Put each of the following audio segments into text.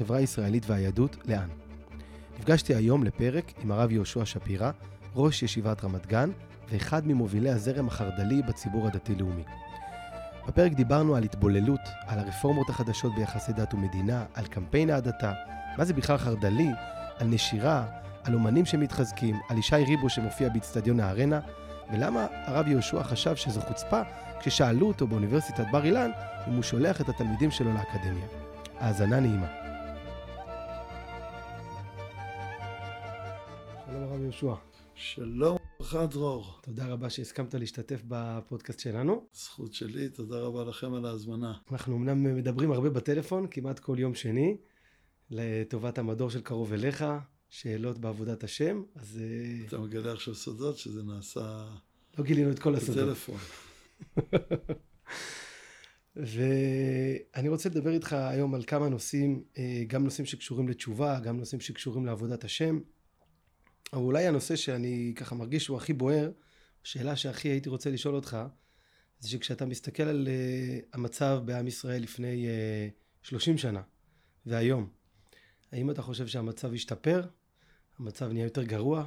החברה הישראלית והיהדות, לאן. נפגשתי היום לפרק עם הרב יהושע שפירא, ראש ישיבת רמת גן, ואחד ממובילי הזרם החרד"לי בציבור הדתי-לאומי. בפרק דיברנו על התבוללות, על הרפורמות החדשות ביחסי דת ומדינה, על קמפיין ההדתה, מה זה בכלל חרד"לי, על נשירה, על אומנים שמתחזקים, על ישי ריבו שמופיע באיצטדיון הארנה, ולמה הרב יהושע חשב שזו חוצפה כששאלו אותו באוניברסיטת בר אילן אם הוא שולח את התלמידים שלו לאקדמיה. האזנה נעימה. יהושע. שלום וברכה דרור. תודה רבה שהסכמת להשתתף בפודקאסט שלנו. זכות שלי, תודה רבה לכם על ההזמנה. אנחנו אמנם מדברים הרבה בטלפון, כמעט כל יום שני, לטובת המדור של קרוב אליך, שאלות בעבודת השם, אז... אה, אתה מגלה עכשיו סודות שזה נעשה... לא גילינו את כל הסודות. בטלפון. ואני רוצה לדבר איתך היום על כמה נושאים, אה, גם נושאים שקשורים לתשובה, גם נושאים שקשורים לעבודת השם. אבל אולי הנושא שאני ככה מרגיש שהוא הכי בוער, השאלה שהכי הייתי רוצה לשאול אותך, זה שכשאתה מסתכל על uh, המצב בעם ישראל לפני uh, 30 שנה והיום, האם אתה חושב שהמצב השתפר, המצב נהיה יותר גרוע,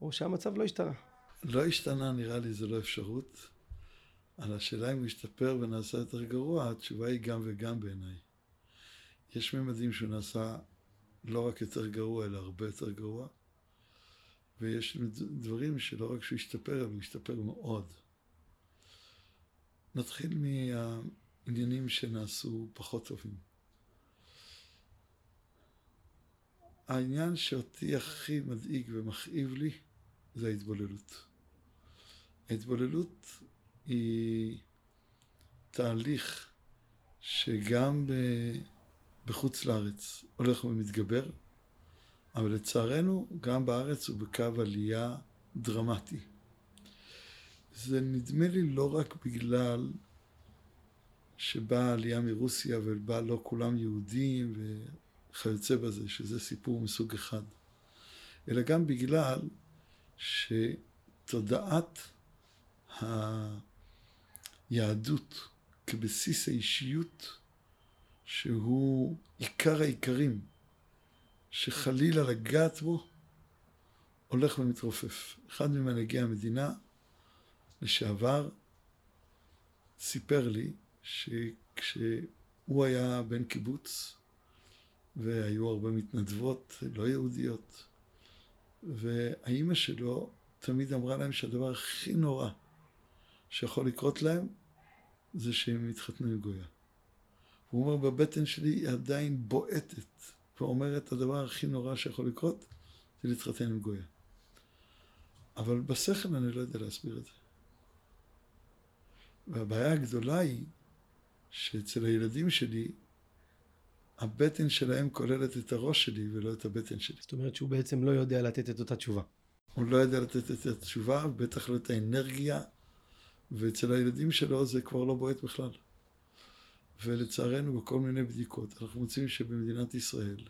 או שהמצב לא השתנה? לא השתנה, נראה לי זה לא אפשרות. על השאלה אם הוא ישתפר ונעשה יותר גרוע, התשובה היא גם וגם בעיניי. יש ממדים שהוא נעשה לא רק יותר גרוע, אלא הרבה יותר גרוע. ויש דברים שלא רק שהוא השתפר, אבל הוא השתפר מאוד. נתחיל מהעניינים שנעשו פחות טובים. העניין שאותי הכי מדאיג ומכאיב לי זה ההתבוללות. ההתבוללות היא תהליך שגם בחוץ לארץ הולך ומתגבר, אבל לצערנו גם בארץ הוא בקו עלייה דרמטי. זה נדמה לי לא רק בגלל שבאה עלייה מרוסיה ובה לא כולם יהודים וכיוצא בזה, שזה סיפור מסוג אחד, אלא גם בגלל שתודעת היהדות כבסיס האישיות שהוא עיקר העיקרים שחלילה לגעת בו הולך ומתרופף. אחד ממנהיגי המדינה לשעבר סיפר לי שכשהוא היה בן קיבוץ והיו הרבה מתנדבות לא יהודיות והאימא שלו תמיד אמרה להם שהדבר הכי נורא שיכול לקרות להם זה שהם יתחתנו עם גויה. הוא אומר בבטן שלי היא עדיין בועטת ואומרת הדבר הכי נורא שיכול לקרות זה להתחתן עם גויה. אבל בשכל אני לא יודע להסביר את זה. והבעיה הגדולה היא שאצל הילדים שלי הבטן שלהם כוללת את הראש שלי ולא את הבטן שלי. זאת אומרת שהוא בעצם לא יודע לתת את אותה תשובה. הוא לא יודע לתת את התשובה, בטח לא את האנרגיה, ואצל הילדים שלו זה כבר לא בועט בכלל. ולצערנו בכל מיני בדיקות אנחנו מוצאים שבמדינת ישראל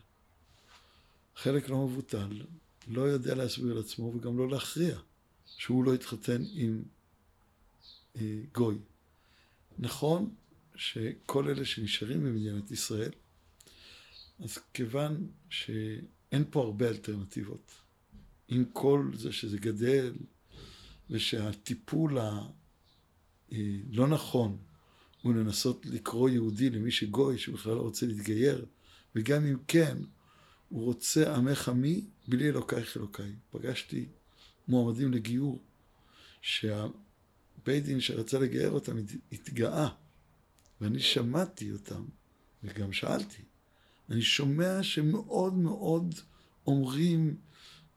חלק לא מבוטל לא יודע להסביר לעצמו וגם לא להכריע שהוא לא יתחתן עם אה, גוי. נכון שכל אלה שנשארים במדינת ישראל, אז כיוון שאין פה הרבה אלטרנטיבות, עם כל זה שזה גדל ושהטיפול הלא נכון הוא לנסות לקרוא יהודי למי שגוי שבכלל לא רוצה להתגייר, וגם אם כן, הוא רוצה עמך עמי בלי אלוקייך אלוקיי. פגשתי מועמדים לגיור, שהבית דין שרצה לגייר אותם התגאה, ואני שמעתי אותם, וגם שאלתי. אני שומע שמאוד מאוד אומרים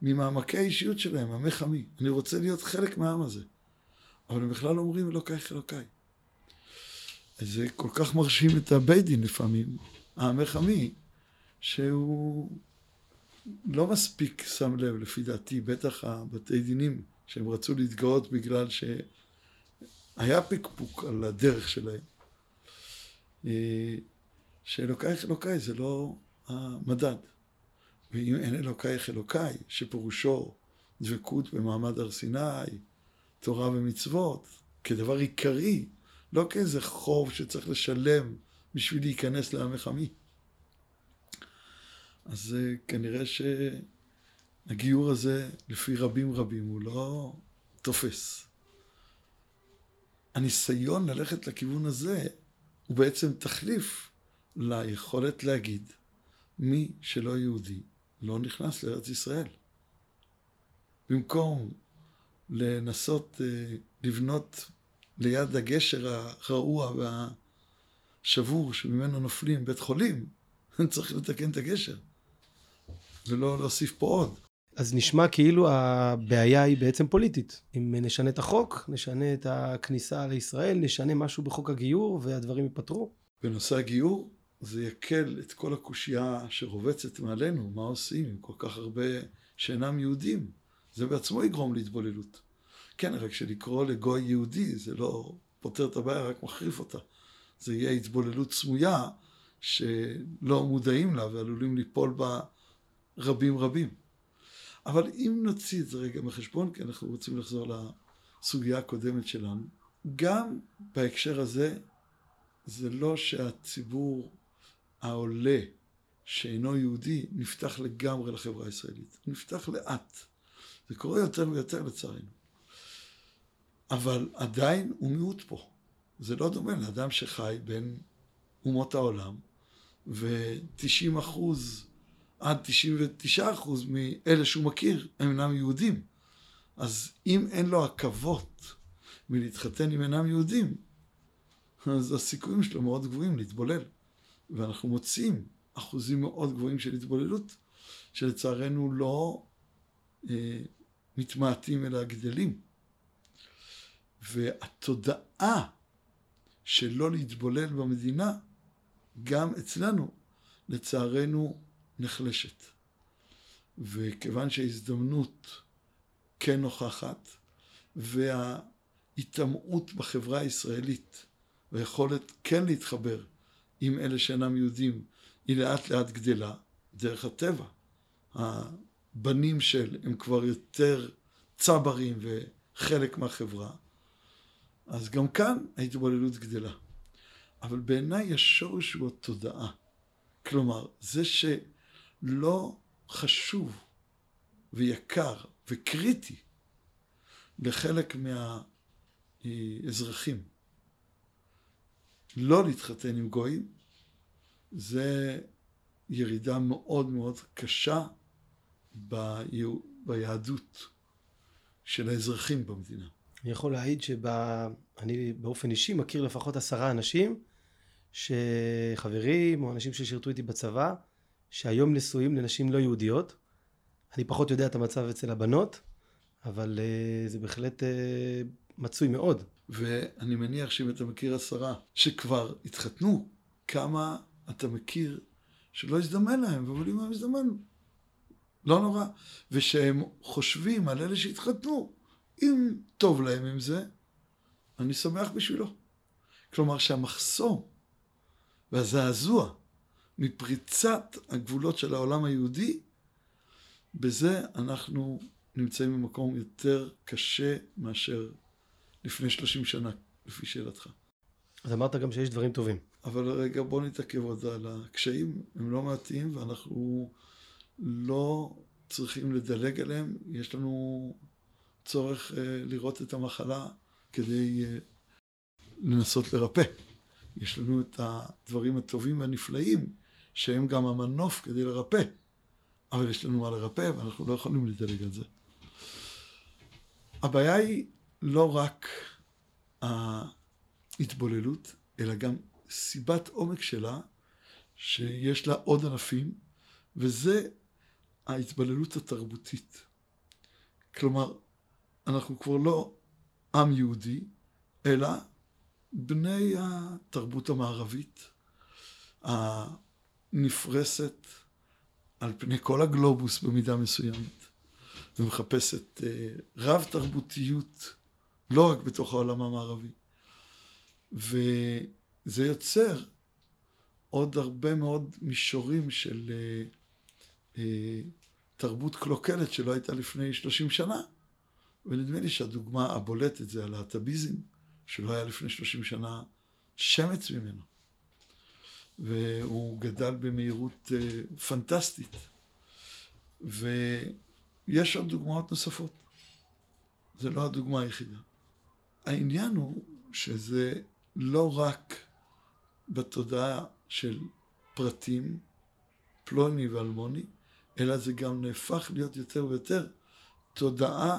ממעמקי האישיות שלהם, עמך עמי. אני רוצה להיות חלק מהעם הזה. אבל הם בכלל אומרים אלוקייך אלוקיי. זה כל כך מרשים את הבית דין לפעמים, העמך עמי, שהוא לא מספיק שם לב, לפי דעתי, בטח הבתי דינים, שהם רצו להתגאות בגלל שהיה פקפוק על הדרך שלהם. אה, שאלוקייך אלוקיי זה לא המדד. ואם אין אלוקייך אלוקיי, שפירושו דבקות במעמד הר סיני, תורה ומצוות, כדבר עיקרי, לא כאיזה חוב שצריך לשלם בשביל להיכנס לעמך עמי. אז אה, כנראה שהגיור הזה, לפי רבים רבים, הוא לא תופס. הניסיון ללכת לכיוון הזה הוא בעצם תחליף ליכולת להגיד מי שלא יהודי לא נכנס לארץ ישראל. במקום לנסות אה, לבנות ליד הגשר הרעוע והשבור שממנו נופלים בית חולים, צריך לתקן את הגשר, ולא להוסיף פה עוד. אז נשמע כאילו הבעיה היא בעצם פוליטית. אם נשנה את החוק, נשנה את הכניסה לישראל, נשנה משהו בחוק הגיור והדברים ייפתרו. בנושא הגיור, זה יקל את כל הקושייה שרובצת מעלינו, מה עושים עם כל כך הרבה שאינם יהודים. זה בעצמו יגרום להתבוללות. כן, רק שלקרוא לגוי יהודי זה לא פותר את הבעיה, רק מחריף אותה. זה יהיה התבוללות סמויה שלא מודעים לה ועלולים ליפול בה רבים רבים. אבל אם נוציא את זה רגע מחשבון, כי אנחנו רוצים לחזור לסוגיה הקודמת שלנו, גם בהקשר הזה, זה לא שהציבור העולה שאינו יהודי נפתח לגמרי לחברה הישראלית, נפתח לאט. זה קורה יותר ויותר לצערנו. אבל עדיין הוא מיעוט פה. זה לא דומה לאדם שחי בין אומות העולם, ו-90 אחוז עד 99 אחוז מאלה שהוא מכיר הם אינם יהודים. אז אם אין לו עכבות מלהתחתן עם אינם יהודים, אז הסיכויים שלו מאוד גבוהים להתבולל. ואנחנו מוצאים אחוזים מאוד גבוהים של התבוללות, שלצערנו לא אה, מתמעטים אלא גדלים. והתודעה של לא להתבולל במדינה, גם אצלנו, לצערנו, נחלשת. וכיוון שההזדמנות כן נוכחת, וההיטמעות בחברה הישראלית, והיכולת כן להתחבר עם אלה שאינם יהודים, היא לאט לאט גדלה דרך הטבע. הבנים של הם כבר יותר צברים וחלק מהחברה, אז גם כאן ההתבוללות גדלה. אבל בעיניי השורש הוא התודעה. כלומר, זה שלא חשוב ויקר וקריטי לחלק מהאזרחים לא להתחתן עם גויים, זה ירידה מאוד מאוד קשה ביהדות של האזרחים במדינה. אני יכול להעיד שאני באופן אישי מכיר לפחות עשרה אנשים שחברים או אנשים ששירתו איתי בצבא שהיום נשואים לנשים לא יהודיות. אני פחות יודע את המצב אצל הבנות, אבל uh, זה בהחלט uh, מצוי מאוד. ואני מניח שאם אתה מכיר עשרה שכבר התחתנו, כמה אתה מכיר שלא הזדמן להם, אבל אם הזדמן, לא נורא. ושהם חושבים על אלה שהתחתנו, אם טוב להם עם זה, אני שמח בשבילו. כלומר שהמחסום והזעזוע מפריצת הגבולות של העולם היהודי, בזה אנחנו נמצאים במקום יותר קשה מאשר לפני 30 שנה, לפי שאלתך. אז אמרת גם שיש דברים טובים. אבל רגע, בוא נתעכב עוד על הקשיים, הם לא מעטים ואנחנו לא צריכים לדלג עליהם, יש לנו צורך uh, לראות את המחלה כדי uh, לנסות לרפא. יש לנו את הדברים הטובים והנפלאים שהם גם המנוף כדי לרפא, אבל יש לנו מה לרפא ואנחנו לא יכולים לדלג על זה. הבעיה היא לא רק ההתבוללות, אלא גם סיבת עומק שלה, שיש לה עוד ענפים, וזה ההתבוללות התרבותית. כלומר, אנחנו כבר לא עם יהודי, אלא בני התרבות המערבית, הנפרסת על פני כל הגלובוס במידה מסוימת, ומחפשת אה, רב תרבותיות, לא רק בתוך העולם המערבי. וזה יוצר עוד הרבה מאוד מישורים של אה, אה, תרבות קלוקלת שלא הייתה לפני 30 שנה. ונדמה לי שהדוגמה הבולטת זה הלהט"ביזם, שלא היה לפני 30 שנה שמץ ממנו. והוא גדל במהירות uh, פנטסטית. ויש עוד דוגמאות נוספות. זה לא הדוגמה היחידה. העניין הוא שזה לא רק בתודעה של פרטים, פלוני ואלמוני, אלא זה גם נהפך להיות יותר ויותר תודעה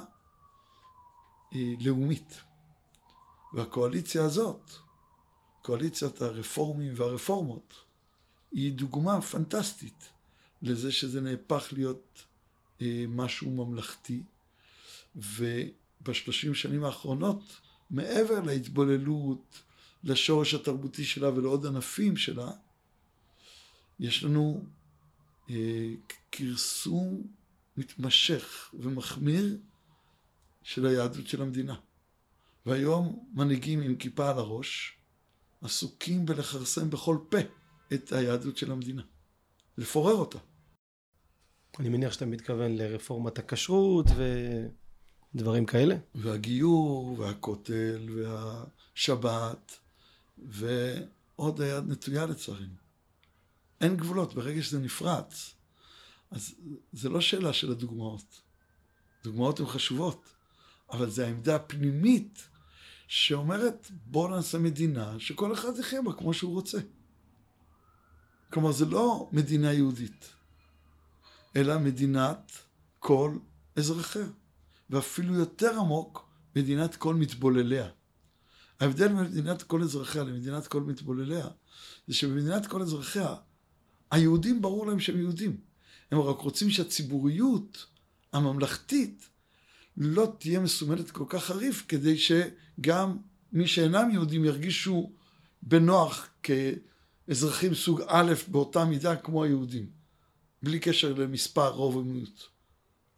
אה, לאומית. והקואליציה הזאת, קואליציית הרפורמים והרפורמות, היא דוגמה פנטסטית לזה שזה נהפך להיות אה, משהו ממלכתי, ובשלושים שנים האחרונות, מעבר להתבוללות, לשורש התרבותי שלה ולעוד ענפים שלה, יש לנו אה, כרסום מתמשך ומחמיר של היהדות של המדינה. והיום מנהיגים עם כיפה על הראש עסוקים בלכרסם בכל פה את היהדות של המדינה. לפורר אותה. אני מניח שאתה מתכוון לרפורמת הכשרות ודברים כאלה. והגיור, והכותל, והשבת, ועוד היד נטויה לצערנו. אין גבולות, ברגע שזה נפרץ. אז זה לא שאלה של הדוגמאות. דוגמאות הן חשובות, אבל זה העמדה הפנימית שאומרת בואו נעשה מדינה שכל אחד יחיה בה כמו שהוא רוצה. כלומר זה לא מדינה יהודית, אלא מדינת כל אזרחיה, ואפילו יותר עמוק, מדינת כל מתבולליה. ההבדל בין מדינת כל אזרחיה למדינת כל מתבולליה, זה שבמדינת כל אזרחיה, היהודים ברור להם שהם יהודים. הם רק רוצים שהציבוריות הממלכתית לא תהיה מסומנת כל כך חריף, כדי שגם מי שאינם יהודים ירגישו בנוח כאזרחים סוג א' באותה מידה כמו היהודים, בלי קשר למספר רוב ומיעוט.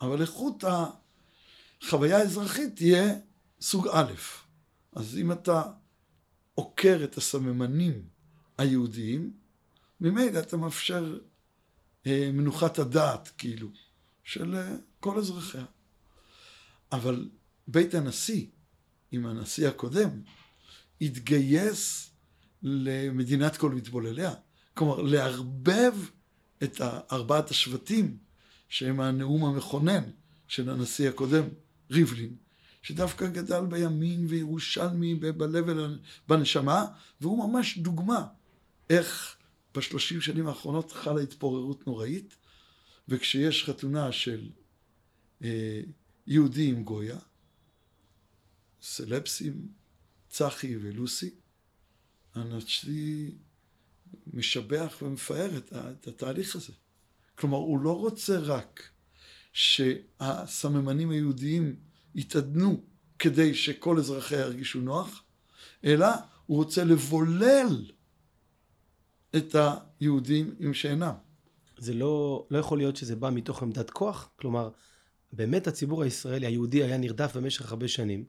אבל איכות החוויה האזרחית תהיה סוג א'. אז אם אתה עוקר את הסממנים היהודיים, ממילא אתה מאפשר אה, מנוחת הדעת, כאילו, של אה, כל אזרחיה. אבל בית הנשיא, עם הנשיא הקודם, התגייס למדינת כל מתבולליה. כלומר, לערבב את ארבעת השבטים, שהם הנאום המכונן של הנשיא הקודם, ריבלין, שדווקא גדל בימין וירושלמי בלב בנשמה, והוא ממש דוגמה איך בשלושים שנים האחרונות חלה התפוררות נוראית, וכשיש חתונה של אה, יהודי עם גויה, סלפסים, צחי ולוסי, הנשיא משבח ומפאר את, את התהליך הזה. כלומר, הוא לא רוצה רק שהסממנים היהודיים יתעדנו כדי שכל אזרחיה ירגישו נוח, אלא הוא רוצה לבולל את היהודים עם שאינם. זה לא, לא יכול להיות שזה בא מתוך עמדת כוח? כלומר, באמת הציבור הישראלי, היהודי, היה נרדף במשך הרבה שנים.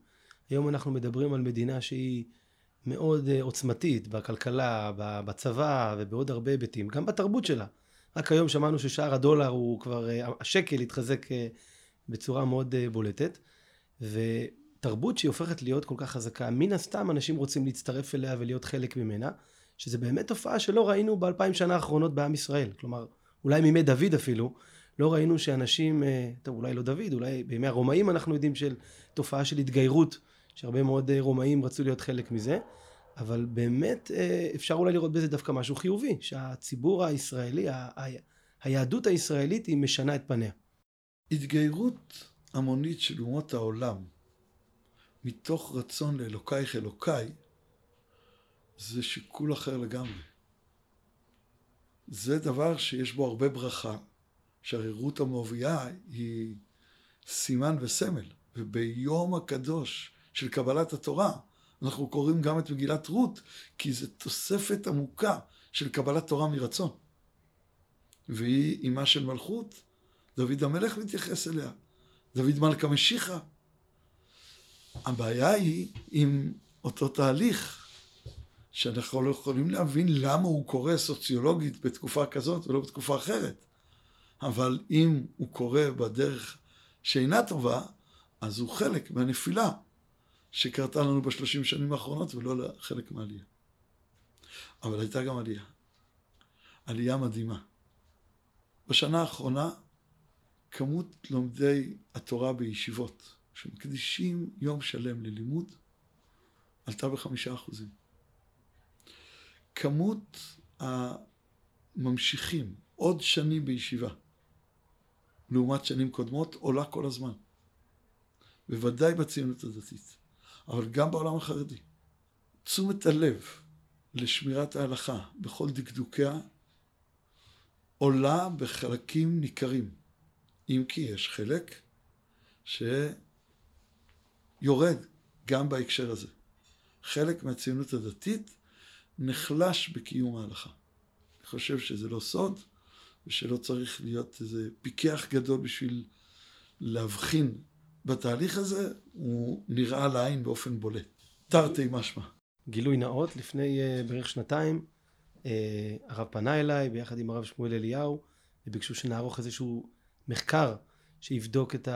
היום אנחנו מדברים על מדינה שהיא מאוד אה, עוצמתית בכלכלה, בצבא ובעוד הרבה היבטים, גם בתרבות שלה. רק היום שמענו ששער הדולר הוא כבר, אה, השקל התחזק אה, בצורה מאוד בולטת. ותרבות שהיא הופכת להיות כל כך חזקה, מן הסתם אנשים רוצים להצטרף אליה ולהיות חלק ממנה, שזה באמת תופעה שלא ראינו באלפיים שנה האחרונות בעם ישראל. כלומר, אולי מימי דוד אפילו, לא ראינו שאנשים, אה, טוב אולי לא דוד, אולי בימי הרומאים אנחנו יודעים של תופעה של התגיירות, שהרבה מאוד אה, רומאים רצו להיות חלק מזה, אבל באמת אה, אפשר אולי לראות בזה דווקא משהו חיובי, שהציבור הישראלי, היהדות הישראלית היא משנה את פניה. התגיירות המונית של אומות העולם מתוך רצון לאלוקייך אלוקיי זה שיקול אחר לגמרי. זה דבר שיש בו הרבה ברכה, שהרי רות המואביה היא סימן וסמל, וביום הקדוש של קבלת התורה אנחנו קוראים גם את מגילת רות, כי זו תוספת עמוקה של קבלת תורה מרצון. והיא אימה של מלכות, דוד המלך מתייחס אליה, דוד מלכה משיחה. הבעיה היא עם אותו תהליך שאנחנו לא יכולים להבין למה הוא קורה סוציולוגית בתקופה כזאת ולא בתקופה אחרת. אבל אם הוא קורה בדרך שאינה טובה, אז הוא חלק מהנפילה שקרתה לנו בשלושים שנים האחרונות ולא חלק מהעלייה. אבל הייתה גם עלייה. עלייה מדהימה. בשנה האחרונה כמות לומדי התורה בישיבות שמקדישים יום שלם ללימוד עלתה בחמישה אחוזים. כמות הממשיכים עוד שנים בישיבה לעומת שנים קודמות עולה כל הזמן. בוודאי בציונות הדתית, אבל גם בעולם החרדי. תשומת הלב לשמירת ההלכה בכל דקדוקיה עולה בחלקים ניכרים, אם כי יש חלק שיורד גם בהקשר הזה. חלק מהציונות הדתית נחלש בקיום ההלכה. אני חושב שזה לא סוד, ושלא צריך להיות איזה פיקח גדול בשביל להבחין בתהליך הזה, הוא נראה לעין באופן בולט. תרתי משמע. גילוי נאות, לפני uh, בערך שנתיים, uh, הרב פנה אליי ביחד עם הרב שמואל אליהו, וביקשו שנערוך איזשהו מחקר שיבדוק את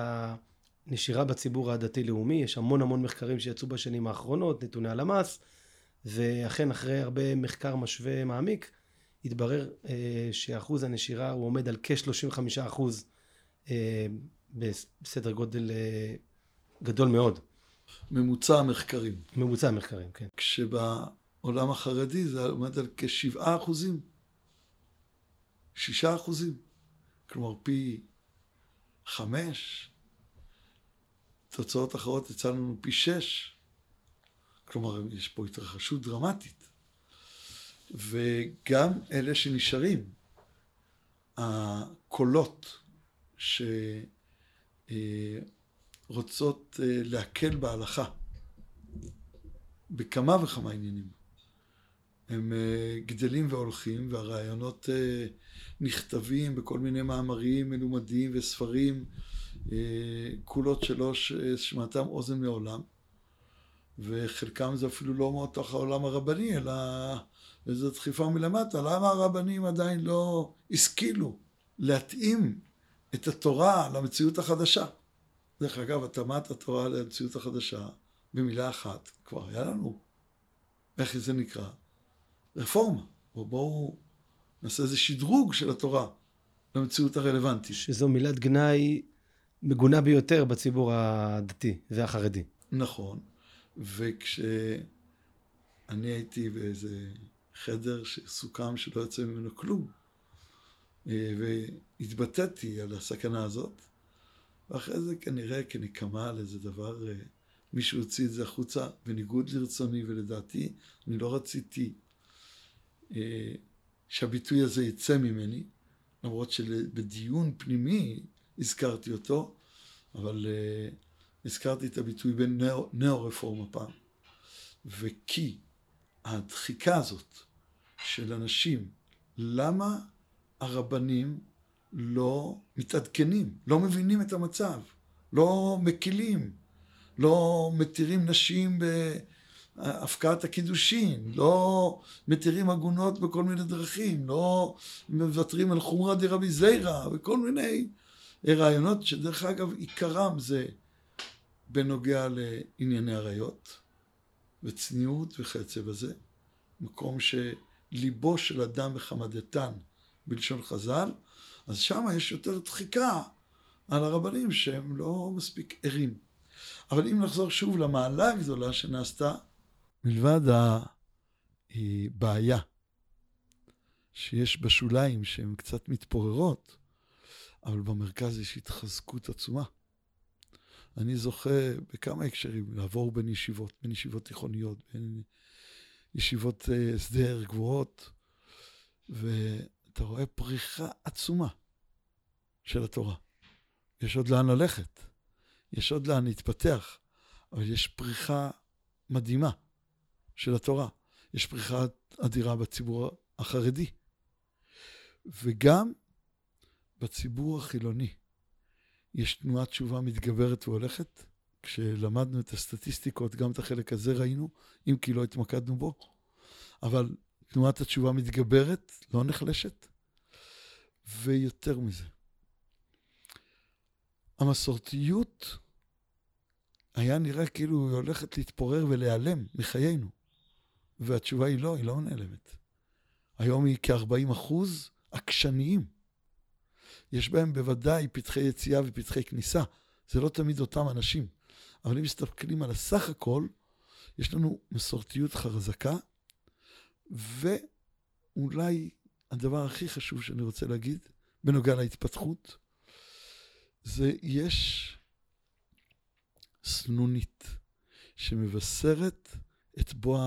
הנשירה בציבור הדתי-לאומי. יש המון המון מחקרים שיצאו בשנים האחרונות, נתוני הלמ"ס, ואכן אחרי הרבה מחקר משווה מעמיק, התברר uh, שאחוז הנשירה הוא עומד על כ-35 אחוז uh, בסדר גודל uh, גדול מאוד. ממוצע המחקרים. ממוצע המחקרים, כן. כשבעולם החרדי זה עומד על כשבעה אחוזים. שישה אחוזים. כלומר פי חמש. תוצאות אחרות יצא לנו פי שש. כלומר, יש פה התרחשות דרמטית. וגם אלה שנשארים, הקולות שרוצות אה, להקל בהלכה בכמה וכמה עניינים, הם אה, גדלים והולכים, והרעיונות אה, נכתבים בכל מיני מאמרים מלומדים וספרים, קולות שלא שמעתם אוזן מעולם, וחלקם זה אפילו לא מתוך העולם הרבני, אלא וזו דחיפה מלמטה. למה הרבנים עדיין לא השכילו להתאים את התורה למציאות החדשה? דרך אגב, התאמת התורה למציאות החדשה, במילה אחת, כבר היה לנו. איך זה נקרא? רפורמה. או בואו נעשה איזה שדרוג של התורה למציאות הרלוונטית. שזו מילת גנאי מגונה ביותר בציבור הדתי והחרדי. נכון. וכשאני הייתי באיזה חדר שסוכם שלא יוצא ממנו כלום. אה, והתבטאתי על הסכנה הזאת, ואחרי זה כנראה כנקמה על איזה דבר, אה, מישהו הוציא את זה החוצה בניגוד לרצוני ולדעתי, אני לא רציתי אה, שהביטוי הזה יצא ממני, למרות שבדיון פנימי הזכרתי אותו, אבל הזכרתי את הביטוי בין נאו-רפורמה פעם. וכי הדחיקה הזאת של אנשים, למה הרבנים לא מתעדכנים, לא מבינים את המצב, לא מקילים, לא מתירים נשים בהפקעת הקידושין, לא מתירים עגונות בכל מיני דרכים, לא מוותרים על חומרא דרבי זיירא וכל מיני רעיונות שדרך אגב עיקרם זה בנוגע לענייני עריות וצניעות וכיוצא בזה. מקום שליבו של אדם מחמדתן, בלשון חז"ל, אז שם יש יותר דחיקה על הרבנים שהם לא מספיק ערים. אבל אם נחזור שוב למעלה הגדולה שנעשתה, מלבד הבעיה שיש בשוליים שהן קצת מתפוררות, אבל במרכז יש התחזקות עצומה. אני זוכה בכמה הקשרים לעבור בין ישיבות, בין ישיבות תיכוניות, בין ישיבות אה, הסדר גבוהות, ואתה רואה פריחה עצומה של התורה. יש עוד לאן ללכת, יש עוד לאן להתפתח, אבל יש פריחה מדהימה של התורה. יש פריחה אדירה בציבור החרדי, וגם בציבור החילוני. יש תנועת תשובה מתגברת והולכת. כשלמדנו את הסטטיסטיקות, גם את החלק הזה ראינו, אם כי לא התמקדנו בו. אבל תנועת התשובה מתגברת, לא נחלשת. ויותר מזה, המסורתיות היה נראה כאילו היא הולכת להתפורר ולהיעלם מחיינו. והתשובה היא לא, היא לא נעלמת. היום היא כ-40 אחוז עקשניים. יש בהם בוודאי פתחי יציאה ופתחי כניסה. זה לא תמיד אותם אנשים. אבל אם מסתכלים על הסך הכל, יש לנו מסורתיות חזקה, ואולי הדבר הכי חשוב שאני רוצה להגיד, בנוגע להתפתחות, זה יש סנונית שמבשרת את בוא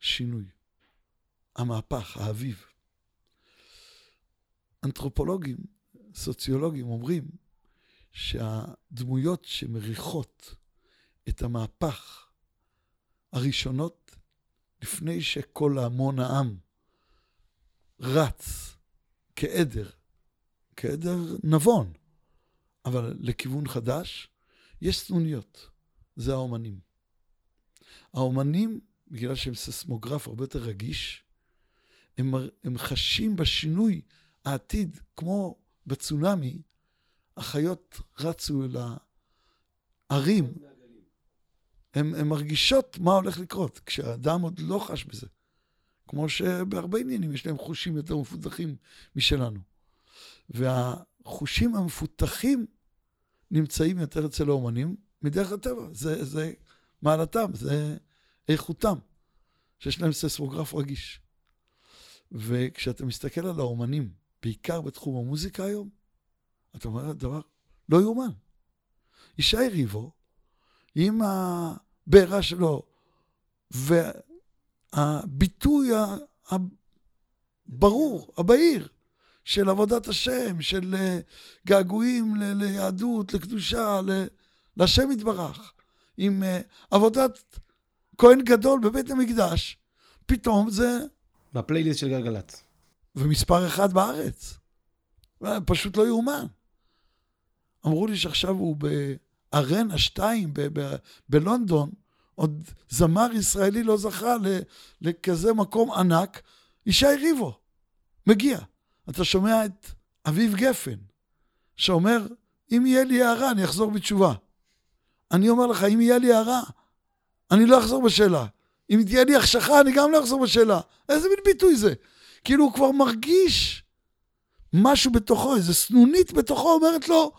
השינוי, המהפך, האביב. אנתרופולוגים, סוציולוגים אומרים שהדמויות שמריחות את המהפך הראשונות, לפני שכל המון העם רץ כעדר, כעדר נבון, אבל לכיוון חדש, יש סנוניות, זה האומנים. האומנים, בגלל שהם ססמוגרף הרבה יותר רגיש, הם, הם חשים בשינוי העתיד, כמו בצונאמי, החיות רצו אל הערים. הן מרגישות מה הולך לקרות, כשהאדם עוד לא חש בזה. כמו שבהרבה עניינים יש להם חושים יותר מפותחים משלנו. והחושים המפותחים נמצאים יותר אצל האומנים מדרך הטבע. זה, זה מעלתם, זה איכותם, שיש להם ססמוגרף רגיש. וכשאתה מסתכל על האומנים, בעיקר בתחום המוזיקה היום, אתה אומר, דבר לא יאומן. ישי ריבו, עם הבעירה שלו, והביטוי הברור, הבהיר, של עבודת השם, של אה, געגועים ליהדות, לקדושה, לשם יתברך, עם אה, עבודת כהן גדול בבית המקדש, פתאום זה... בפלייליסט של גלגלצ. ומספר אחד בארץ. פשוט לא יאומן. אמרו לי שעכשיו הוא בארנה 2 בלונדון, עוד זמר ישראלי לא זכה לכזה מקום ענק, ישי ריבו, מגיע. אתה שומע את אביב גפן, שאומר, אם יהיה לי הערה, אני אחזור בתשובה. אני אומר לך, אם יהיה לי הערה, אני לא אחזור בשאלה. אם תהיה לי החשכה, אני גם לא אחזור בשאלה. איזה מין ביטוי זה? כאילו הוא כבר מרגיש משהו בתוכו, איזה סנונית בתוכו אומרת לו,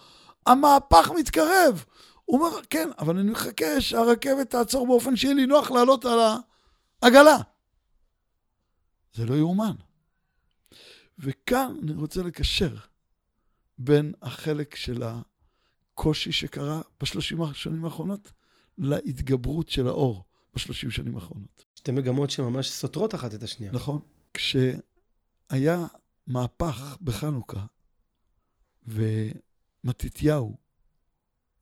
המהפך מתקרב. הוא אומר, כן, אבל אני מחכה שהרכבת תעצור באופן שיהיה לי נוח לעלות על העגלה. זה לא יאומן. וכאן אני רוצה לקשר בין החלק של הקושי שקרה בשלושים השנים האחרונות להתגברות של האור בשלושים שנים האחרונות. שתי מגמות שממש סותרות אחת את השנייה. נכון. כשהיה מהפך בחנוכה, ומתתיהו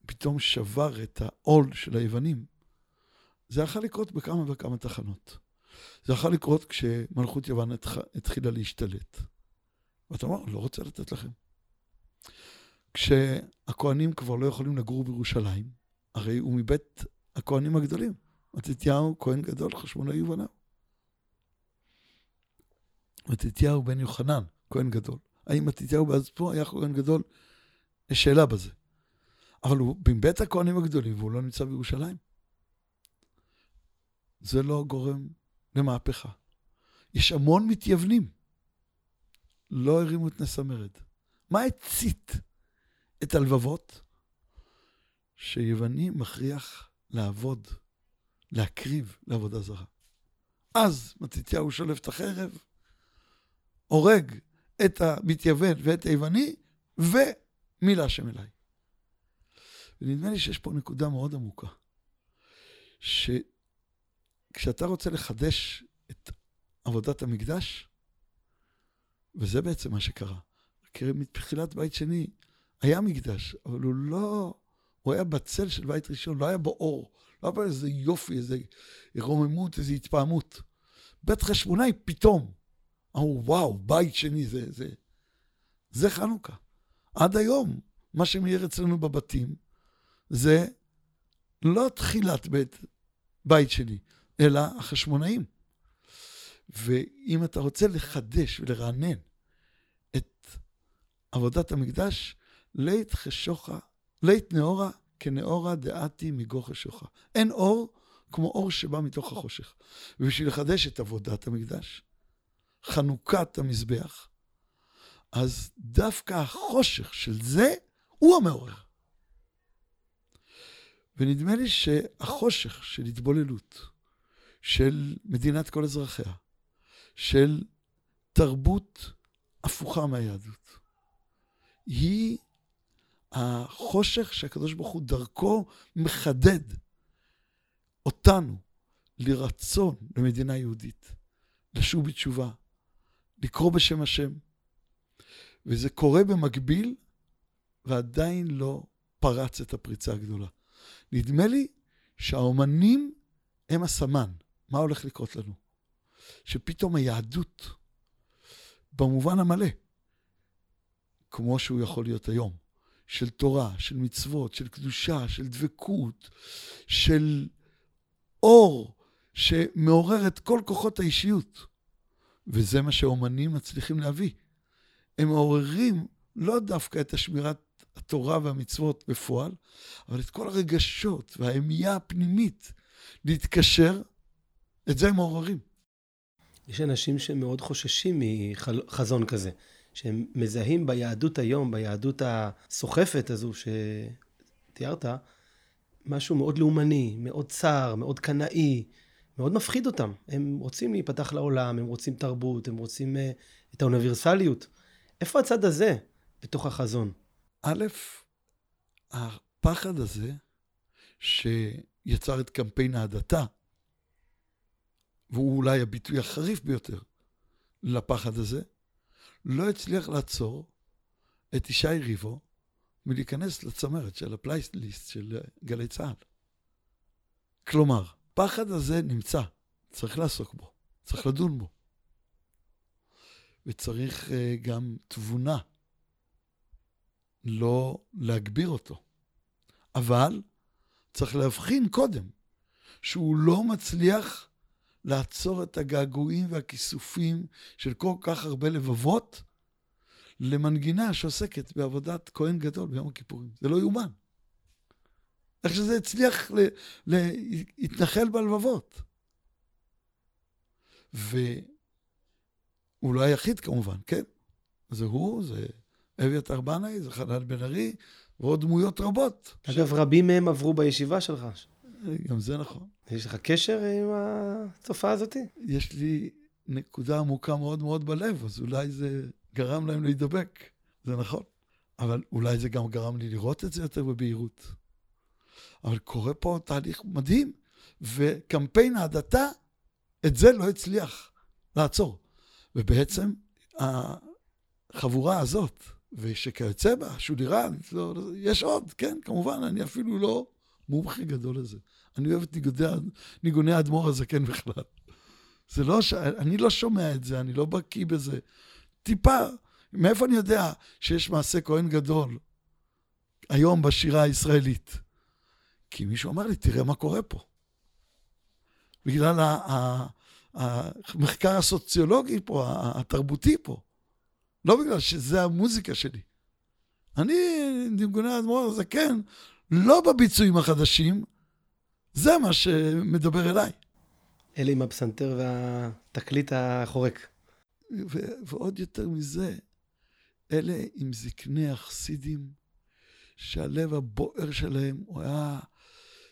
פתאום שבר את העול של היוונים, זה יכול לקרות בכמה וכמה תחנות. זה יכול לקרות כשמלכות יוון התחילה להשתלט. ואתה אומר, לא רוצה לתת לכם. כשהכוהנים כבר לא יכולים לגור בירושלים, הרי הוא מבית הכוהנים הגדולים. מתתיהו כהן גדול, חשמונאי ובניו. מתתיהו בן יוחנן, כהן גדול. האם מתתיהו בעצמו היה כהן גדול? יש שאלה בזה. אבל הוא מבית הכהנים הגדולים והוא לא נמצא בירושלים. זה לא גורם למהפכה. יש המון מתייוונים. לא הרימו את נס המרד. מה הצית את הלבבות? שיווני מכריח לעבוד, להקריב לעבודה זרה. אז מתתיהו שולף את החרב, הורג את המתייוון ואת היווני, ומילה השם אליי. ונדמה לי שיש פה נקודה מאוד עמוקה, שכשאתה רוצה לחדש את עבודת המקדש, וזה בעצם מה שקרה. כי מתחילת בית שני היה מקדש, אבל הוא לא... הוא היה בצל של בית ראשון, לא היה בו אור. לא היה בו איזה יופי, איזה רוממות, איזו התפעמות. בית חשמונאי פתאום. אמרו, וואו, בית שני, זה, זה, זה חנוכה. עד היום, מה שמאיר אצלנו בבתים, זה לא תחילת בית, בית שני, אלא החשמונאים. ואם אתה רוצה לחדש ולרענן את עבודת המקדש, לית חשוכה, לית נאורה כנאורה דעתי מגו חשוכה. אין אור כמו אור שבא מתוך החושך. ובשביל לחדש את עבודת המקדש, חנוכת המזבח, אז דווקא החושך של זה הוא המעורר. ונדמה לי שהחושך של התבוללות, של מדינת כל אזרחיה, של תרבות הפוכה מהיהדות, היא החושך שהקדוש ברוך הוא דרכו מחדד אותנו לרצון למדינה יהודית, לשוב בתשובה, לקרוא בשם השם. וזה קורה במקביל, ועדיין לא פרץ את הפריצה הגדולה. נדמה לי שהאומנים הם הסמן. מה הולך לקרות לנו? שפתאום היהדות, במובן המלא, כמו שהוא יכול להיות היום, של תורה, של מצוות, של קדושה, של דבקות, של אור שמעורר את כל כוחות האישיות. וזה מה שאומנים מצליחים להביא. הם מעוררים לא דווקא את השמירת התורה והמצוות בפועל, אבל את כל הרגשות והאמייה הפנימית להתקשר, את זה הם מעוררים. יש אנשים שמאוד חוששים מחזון כזה, שהם מזהים ביהדות היום, ביהדות הסוחפת הזו שתיארת, משהו מאוד לאומני, מאוד צר, מאוד קנאי, מאוד מפחיד אותם. הם רוצים להיפתח לעולם, הם רוצים תרבות, הם רוצים uh, את האוניברסליות. איפה הצד הזה בתוך החזון? א', הפחד הזה שיצר את קמפיין ההדתה, והוא אולי הביטוי החריף ביותר לפחד הזה, לא הצליח לעצור את ישי ריבו מלהיכנס לצמרת של הפלייסליסט של גלי צה"ל. כלומר, הפחד הזה נמצא, צריך לעסוק בו, צריך לדון בו. וצריך uh, גם תבונה, לא להגביר אותו. אבל צריך להבחין קודם שהוא לא מצליח לעצור את הגעגועים והכיסופים של כל כך הרבה לבבות למנגינה שעוסקת בעבודת כהן גדול ביום הכיפורים. זה לא יאומן. איך שזה הצליח להתנחל בלבבות. והוא לא היחיד כמובן, כן? זה הוא, זה אביתר בנאי, זה חנן בן ארי, ועוד דמויות רבות. אגב, ש... רבים מהם עברו בישיבה שלך. גם זה נכון. יש לך קשר עם התופעה הזאת? יש לי נקודה עמוקה מאוד מאוד בלב, אז אולי זה גרם להם להידבק, זה נכון. אבל אולי זה גם גרם לי לראות את זה יותר בבהירות. אבל קורה פה תהליך מדהים, וקמפיין ההדתה, את זה לא הצליח לעצור. ובעצם החבורה הזאת, ושכיוצא בה, שולירן, לא, יש עוד, כן, כמובן, אני אפילו לא מומחה גדול לזה. אני אוהב את ניגוני, ניגוני האדמו"ר הזקן בכלל. זה לא, ש... אני לא שומע את זה, אני לא בקיא בזה. טיפה, מאיפה אני יודע שיש מעשה כהן גדול היום בשירה הישראלית? כי מישהו אמר לי, תראה מה קורה פה. בגלל המחקר הסוציולוגי פה, התרבותי פה. לא בגלל שזה המוזיקה שלי. אני, ניגוני האדמו"ר הזה, כן, לא בביצועים החדשים, זה מה שמדבר אליי. אלה עם הפסנתר והתקליט החורק. ו- ועוד יותר מזה, אלה עם זקני החסידים, שהלב הבוער שלהם הוא היה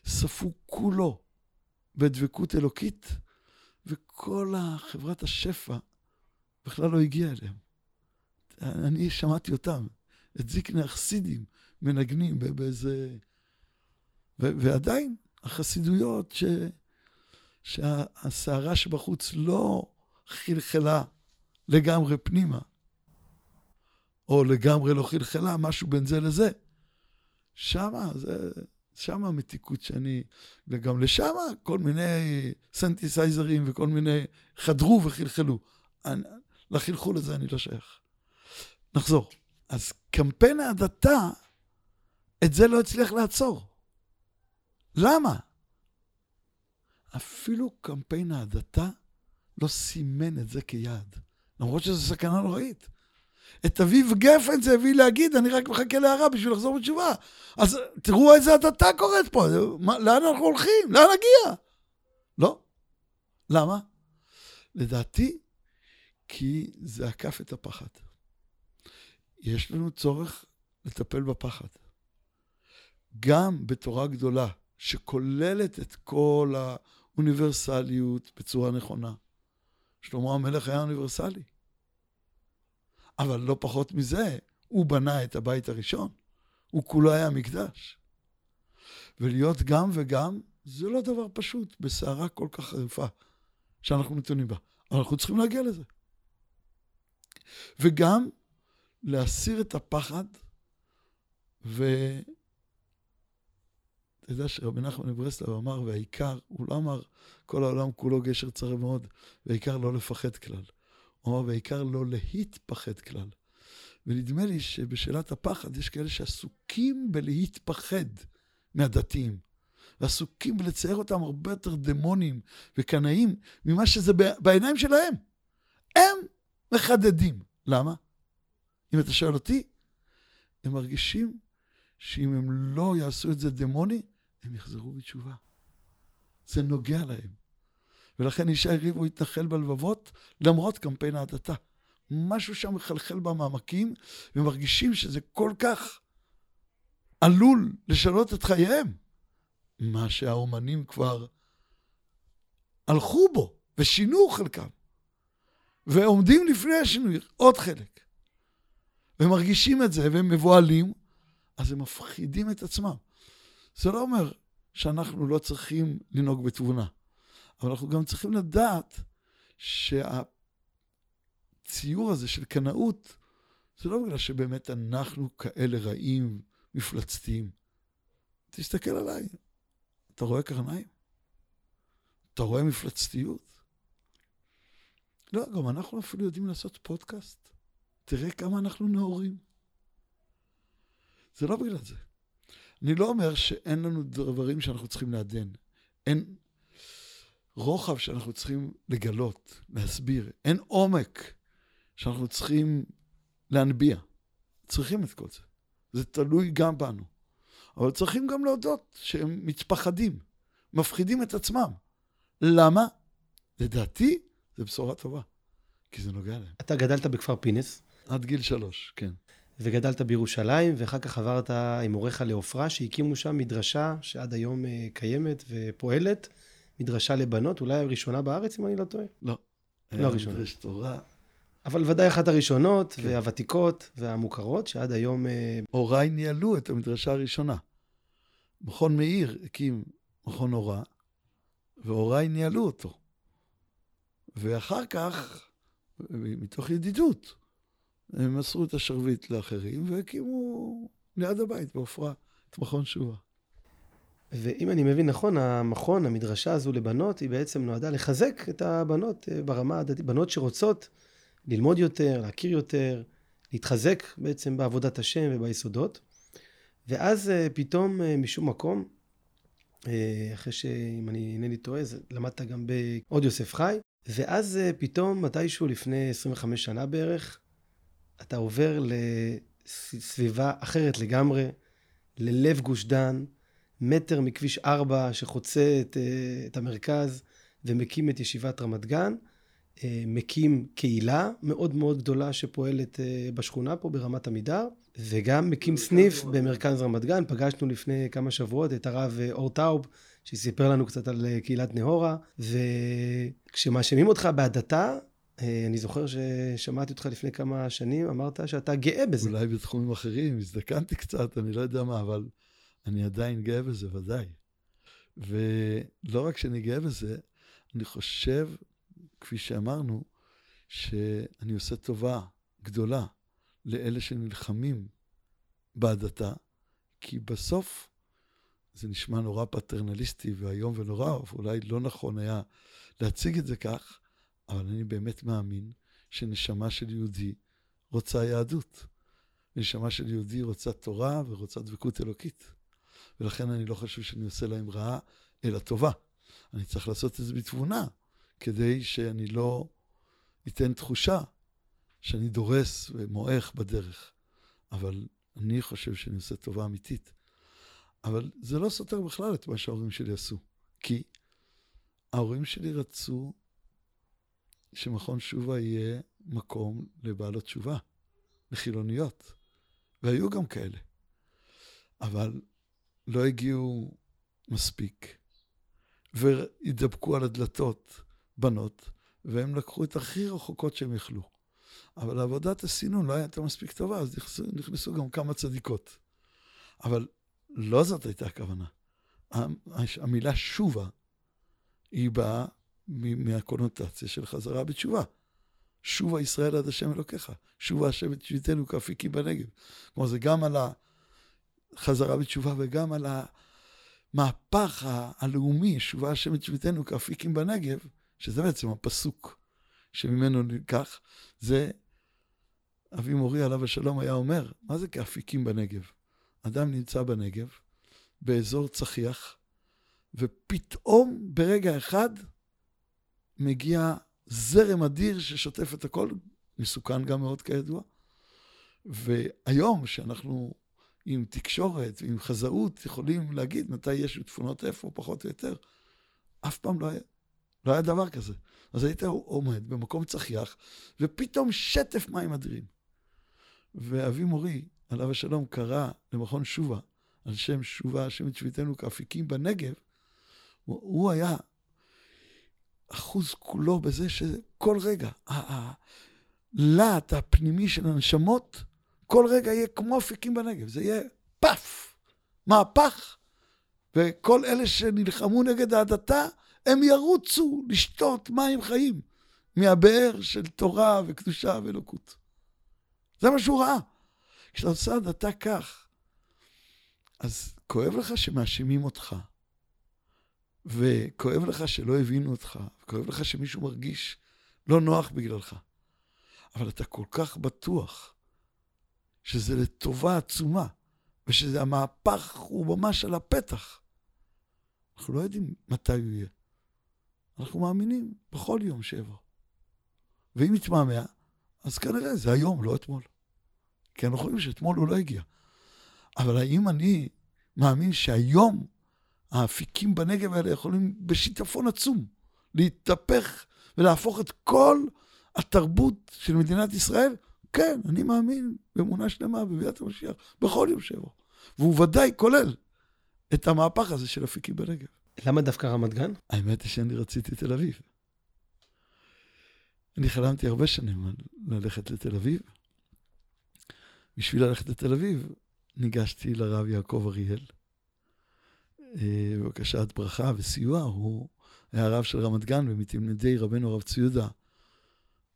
ספוג כולו בדבקות אלוקית, וכל חברת השפע בכלל לא הגיעה אליהם. אני שמעתי אותם, את זקני החסידים מנגנים באיזה... ו- ועדיין, החסידויות ש... שהסערה שבחוץ לא חלחלה לגמרי פנימה, או לגמרי לא חלחלה, משהו בין זה לזה. שמה, זה, שמה המתיקות שאני, וגם לשמה כל מיני סנטיסייזרים וכל מיני חדרו וחלחלו. אני, לחלחול הזה אני לא שייך. נחזור. אז קמפיין ההדתה, את זה לא הצליח לעצור. למה? אפילו קמפיין ההדתה לא סימן את זה כיעד, למרות שזו סכנה נוראית. את אביב גפן זה הביא להגיד, אני רק מחכה להערה בשביל לחזור בתשובה. אז תראו איזה הדתה קורית פה, מה, לאן אנחנו הולכים? לאן נגיע? לא. למה? לדעתי, כי זה עקף את הפחד. יש לנו צורך לטפל בפחד. גם בתורה גדולה, שכוללת את כל האוניברסליות בצורה נכונה. שלמה המלך היה אוניברסלי. אבל לא פחות מזה, הוא בנה את הבית הראשון. הוא כולו היה מקדש. ולהיות גם וגם, זה לא דבר פשוט בסערה כל כך חריפה שאנחנו נתונים בה. אנחנו צריכים להגיע לזה. וגם להסיר את הפחד, ואתה יודע שרבי נחמן מברסלב אמר, והעיקר, הוא לא אמר, כל העולם כולו גשר צר מאוד, והעיקר לא לפחד כלל. הוא אמר, והעיקר לא להתפחד כלל. ונדמה לי שבשאלת הפחד יש כאלה שעסוקים בלהתפחד מהדתיים, ועסוקים בלצייר אותם הרבה יותר דמונים וקנאים ממה שזה בעיניים שלהם. הם מחדדים. למה? אם אתה שואל אותי, הם מרגישים שאם הם לא יעשו את זה דמוני, הם יחזרו בתשובה. זה נוגע להם. ולכן ישי ריבו התנחל בלבבות למרות קמפיין ההדתה. משהו שם מחלחל במעמקים, ומרגישים שזה כל כך עלול לשנות את חייהם. מה שהאומנים כבר הלכו בו ושינו חלקם. ועומדים לפני השינוי, עוד חלק. ומרגישים את זה והם מבוהלים, אז הם מפחידים את עצמם. זה לא אומר שאנחנו לא צריכים לנהוג בתבונה, אבל אנחנו גם צריכים לדעת שהציור הזה של קנאות, זה לא בגלל שבאמת אנחנו כאלה רעים, מפלצתיים. תסתכל עליי, אתה רואה קרניים? אתה רואה מפלצתיות? לא, גם אנחנו אפילו יודעים לעשות פודקאסט. תראה כמה אנחנו נאורים. זה לא בגלל זה. אני לא אומר שאין לנו דברים שאנחנו צריכים לעדן. אין רוחב שאנחנו צריכים לגלות, להסביר. אין עומק שאנחנו צריכים להנביע. צריכים את כל זה. זה תלוי גם בנו. אבל צריכים גם להודות שהם מתפחדים, מפחידים את עצמם. למה? לדעתי, זו בשורה טובה, כי זה נוגע להם. אתה גדלת בכפר פינס. עד גיל שלוש, כן. וגדלת בירושלים, ואחר כך עברת עם הוריך לעופרה, שהקימו שם מדרשה שעד היום אה, קיימת ופועלת, מדרשה לבנות, אולי הראשונה בארץ, אם אני לא טועה. לא. לא הראשונה. מדרשת תורה. אבל ודאי אחת הראשונות, כן. והוותיקות, והמוכרות, שעד היום... אה, הוריי ניהלו את המדרשה הראשונה. מכון מאיר הקים מכון הוראה, והוריי ניהלו אותו. ואחר כך, מתוך ידידות, הם מסרו את השרביט לאחרים והקימו ליד הבית בעופרה את מכון שובה. ואם אני מבין נכון, המכון, המדרשה הזו לבנות, היא בעצם נועדה לחזק את הבנות אה, ברמה הדתית, בנות שרוצות ללמוד יותר, להכיר יותר, להתחזק בעצם בעבודת השם וביסודות. ואז אה, פתאום אה, משום מקום, אחרי שאם אני אינני טועה, למדת גם בעוד יוסף חי, ואז פתאום מתישהו לפני 25 שנה בערך, אתה עובר לסביבה אחרת לגמרי, ללב גוש דן, מטר מכביש 4 שחוצה את, אה, את המרכז ומקים את ישיבת רמת גן. אה, מקים קהילה מאוד מאוד גדולה שפועלת אה, בשכונה פה ברמת עמידר, וגם מקים סניף במרכז רמת גן. פגשנו לפני כמה שבועות את הרב אור טאוב, שסיפר לנו קצת על קהילת נהורה, וכשמאשימים אותך בהדתה, אני זוכר ששמעתי אותך לפני כמה שנים, אמרת שאתה גאה בזה. אולי בתחומים אחרים, הזדקנתי קצת, אני לא יודע מה, אבל אני עדיין גאה בזה, ודאי. ולא רק שאני גאה בזה, אני חושב, כפי שאמרנו, שאני עושה טובה גדולה לאלה שנלחמים בהדתה, כי בסוף זה נשמע נורא פטרנליסטי ואיום ונורא, ואולי לא נכון היה להציג את זה כך, אבל אני באמת מאמין שנשמה של יהודי רוצה יהדות. נשמה של יהודי רוצה תורה ורוצה דבקות אלוקית. ולכן אני לא חושב שאני עושה להם רעה, אלא טובה. אני צריך לעשות את זה בתבונה, כדי שאני לא אתן תחושה שאני דורס ומועך בדרך. אבל אני חושב שאני עושה טובה אמיתית. אבל זה לא סותר בכלל את מה שההורים שלי עשו. כי ההורים שלי רצו שמכון שובה יהיה מקום לבעלות תשובה, לחילוניות, והיו גם כאלה. אבל לא הגיעו מספיק, והתדפקו על הדלתות בנות, והם לקחו את הכי רחוקות שהם יכלו. אבל עבודת הסינון לא הייתה מספיק טובה, אז נכנסו, נכנסו גם כמה צדיקות. אבל לא זאת הייתה הכוונה. המילה שובה, היא באה מהקונוטציה של חזרה בתשובה. שובה ישראל עד השם אלוקיך, שובה השם את שביתנו כאפיקים בנגב. כלומר, זה גם על החזרה בתשובה וגם על המהפך הלאומי, שובה השם את שביתנו כאפיקים בנגב, שזה בעצם הפסוק שממנו נלקח, זה אבי מורי עליו השלום היה אומר, מה זה כאפיקים בנגב? אדם נמצא בנגב, באזור צחיח, ופתאום ברגע אחד מגיע זרם אדיר ששוטף את הכל, מסוכן גם מאוד כידוע. והיום, שאנחנו עם תקשורת ועם חזאות יכולים להגיד מתי יש שיטפונות איפה, פחות או יותר, אף פעם לא היה, לא היה דבר כזה. אז היית עומד במקום צחיח, ופתאום שטף מים אדירים. ואבי מורי, עליו השלום, קרא למכון שובה, על שם שובה, השם את שביתנו כאפיקים בנגב, הוא, הוא היה אחוז כולו בזה שכל רגע, הלהט הפנימי של הנשמות, כל רגע יהיה כמו אפיקים בנגב, זה יהיה פאף, מהפך, וכל אלה שנלחמו נגד ההדתה, הם ירוצו לשתות מים חיים מהבאר של תורה וקדושה ואלוקות. זה מה שהוא ראה. כשאתה עושה הדתה כך, אז כואב לך שמאשימים אותך, וכואב לך שלא הבינו אותך, וכואב לך שמישהו מרגיש לא נוח בגללך. אבל אתה כל כך בטוח שזה לטובה עצומה, ושזה המהפך הוא ממש על הפתח. אנחנו לא יודעים מתי הוא יהיה. אנחנו מאמינים בכל יום שיבוא. ואם יתמהמה, אז כנראה זה היום, לא אתמול. כי אנחנו חושבים שאתמול הוא לא הגיע. אבל האם אני מאמין שהיום האפיקים בנגב האלה יכולים בשיטפון עצום להתהפך ולהפוך את כל התרבות של מדינת ישראל? כן, אני מאמין באמונה שלמה בביאת המשיח בכל יום שיבוא. והוא ודאי כולל את המהפך הזה של אפיקים בנגב. למה דווקא רמת גן? האמת היא שאני רציתי תל אביב. אני חלמתי הרבה שנים על ללכת לתל אביב. בשביל ללכת לתל אביב ניגשתי לרב יעקב אריאל, אה, בבקשת ברכה וסיוע, הוא היה הרב של רמת גן, ומתלמידי רבנו הרב ציודה,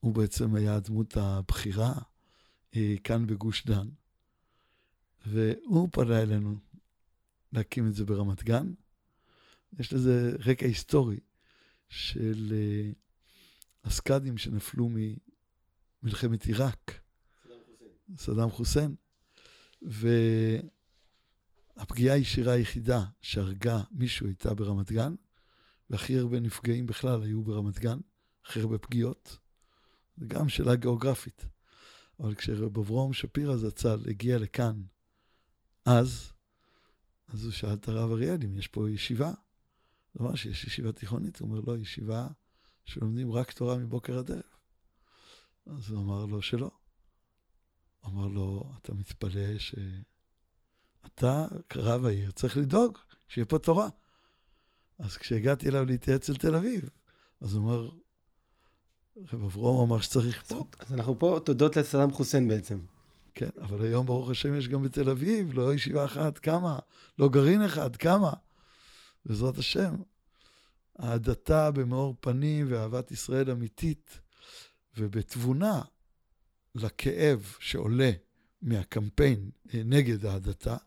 הוא בעצם היה הדמות הבכירה אה, כאן בגוש דן. והוא פנה אלינו להקים את זה ברמת גן. יש לזה רקע היסטורי של אה, הסקאדים שנפלו ממלחמת עיראק. סדאם חוסיין. והפגיעה הישירה היחידה שהרגה מישהו הייתה ברמת גן, והכי הרבה נפגעים בכלל היו ברמת גן, הכי הרבה פגיעות. זו גם שאלה גיאוגרפית. אבל כשרב אברום שפירא זצ"ל הגיע לכאן אז, אז הוא שאל את הרב אריאל אם יש פה ישיבה. הוא אמר שיש ישיבה תיכונית, הוא אומר לא, ישיבה שלומדים רק תורה מבוקר עד ערב. אז הוא אמר לו שלא. אמר לו, אתה מתפלא שאתה, כרב העיר, צריך לדאוג שיהיה פה תורה. אז כשהגעתי אליו להתייעץ על תל אביב, אז הוא אמר, רב אברום אמר שצריך פה. אז אנחנו פה תודות לסלאם חוסיין בעצם. כן, אבל היום ברוך השם יש גם בתל אביב, לא ישיבה אחת, כמה? לא גרעין אחד, כמה? בעזרת השם. ההדתה במאור פנים ואהבת ישראל אמיתית ובתבונה לכאב שעולה מהקמפיין אה, נגד ההדתה,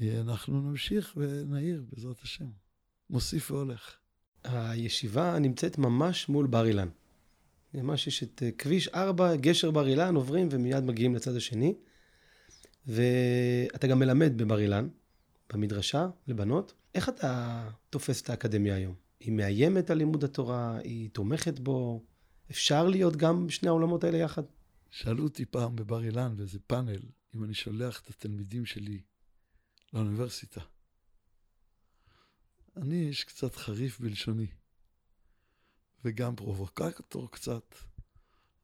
אה, אנחנו נמשיך ונעיר בעזרת השם. מוסיף והולך. הישיבה נמצאת ממש מול בר אילן. ממש יש את אה, כביש 4, גשר בר אילן, עוברים ומיד מגיעים לצד השני. ואתה גם מלמד בבר אילן, במדרשה, לבנות. איך אתה תופס את האקדמיה היום? היא מאיימת על לימוד התורה? היא תומכת בו? אפשר להיות גם בשני העולמות האלה יחד? שאלו אותי פעם בבר אילן באיזה פאנל, אם אני שולח את התלמידים שלי לאוניברסיטה. אני איש קצת חריף בלשוני, וגם פרובוקטור קצת.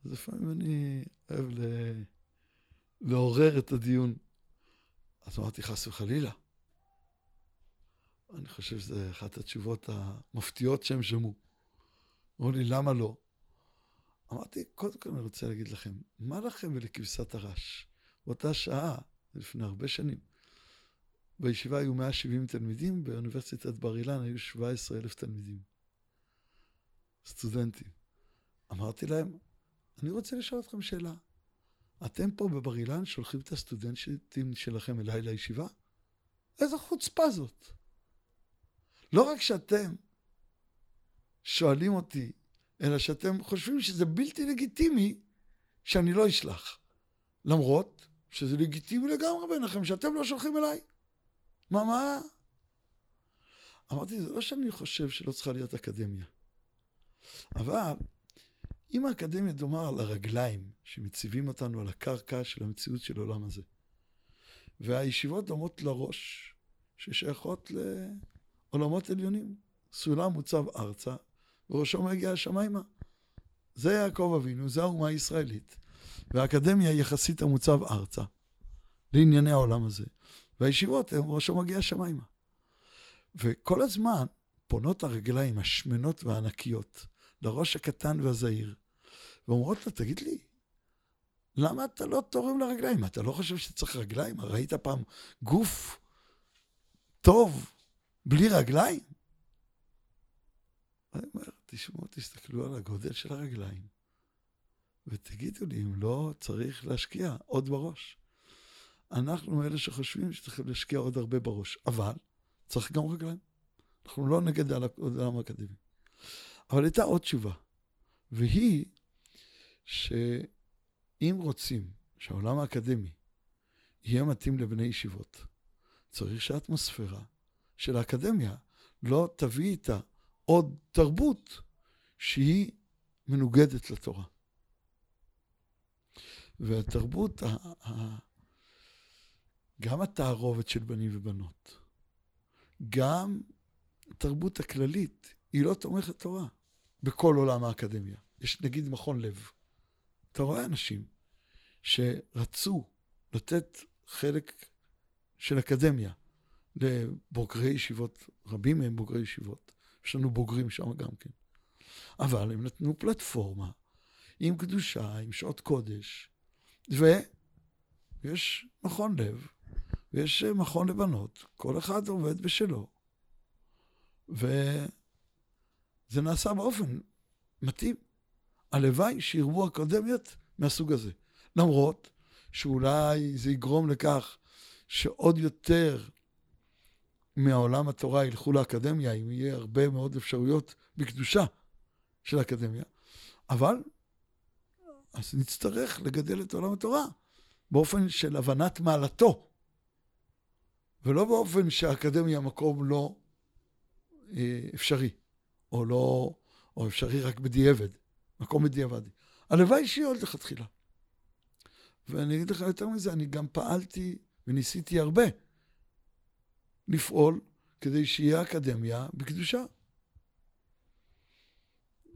אז לפעמים אני אוהב ל... לעורר את הדיון. אז אמרתי, חס וחלילה. אני חושב שזו אחת התשובות המפתיעות שהם שמעו. אמרו לי, למה לא? אמרתי, קודם כל אני רוצה להגיד לכם, מה לכם ולכבשת הרש? באותה שעה, לפני הרבה שנים, בישיבה היו 170 תלמידים, באוניברסיטת בר אילן היו 17 אלף תלמידים. סטודנטים. אמרתי להם, אני רוצה לשאול אתכם שאלה. אתם פה בבר אילן שולחים את הסטודנטים שלכם אליי לישיבה? איזו חוצפה זאת. לא רק שאתם שואלים אותי, אלא שאתם חושבים שזה בלתי לגיטימי שאני לא אשלח. למרות שזה לגיטימי לגמרי בעיניכם שאתם לא שולחים אליי. מה, מה? אמרתי, זה לא שאני חושב שלא צריכה להיות אקדמיה. אבל אם האקדמיה דומה על הרגליים שמציבים אותנו על הקרקע של המציאות של העולם הזה, והישיבות דומות לראש ששייכות לעולמות עליונים, סולם מוצב ארצה וראשו מגיע השמיימה. זה יעקב אבינו, זה האומה הישראלית. והאקדמיה היא יחסית המוצב ארצה, לענייני העולם הזה. והישיבות הן ראשו מגיע השמיימה. וכל הזמן פונות הרגליים השמנות והענקיות לראש הקטן והזהיר, ואומרות לו, תגיד לי, למה אתה לא תורם לרגליים? אתה לא חושב שצריך רגליים? ראית פעם גוף טוב בלי רגליים? אני אומר, תשמעו, תסתכלו על הגודל של הרגליים, ותגידו לי אם לא צריך להשקיע עוד בראש. אנחנו אלה שחושבים שצריכים להשקיע עוד הרבה בראש, אבל צריך גם רגליים. אנחנו לא נגד העולם האקדמי. אבל הייתה עוד תשובה, והיא שאם רוצים שהעולם האקדמי יהיה מתאים לבני ישיבות, צריך שהאטמוספירה של האקדמיה לא תביא איתה עוד תרבות שהיא מנוגדת לתורה. והתרבות, גם התערובת של בנים ובנות, גם התרבות הכללית, היא לא תומכת תורה בכל עולם האקדמיה. יש נגיד מכון לב. אתה רואה אנשים שרצו לתת חלק של אקדמיה לבוגרי ישיבות, רבים מהם בוגרי ישיבות, יש לנו בוגרים שם גם כן. אבל הם נתנו פלטפורמה עם קדושה, עם שעות קודש, ויש מכון לב, ויש מכון לבנות, כל אחד עובד בשלו. וזה נעשה באופן מתאים. הלוואי שירבו אקדמיות מהסוג הזה. למרות שאולי זה יגרום לכך שעוד יותר מהעולם התורה ילכו לאקדמיה, אם יהיה הרבה מאוד אפשרויות בקדושה של האקדמיה. אבל, אז נצטרך לגדל את עולם התורה באופן של הבנת מעלתו, ולא באופן שהאקדמיה מקום לא אה, אפשרי, או לא, או אפשרי רק בדיעבד, מקום בדיעבדי. הלוואי שיהיה עוד לכתחילה. ואני אגיד לך יותר מזה, אני גם פעלתי וניסיתי הרבה לפעול כדי שיהיה אקדמיה בקדושה.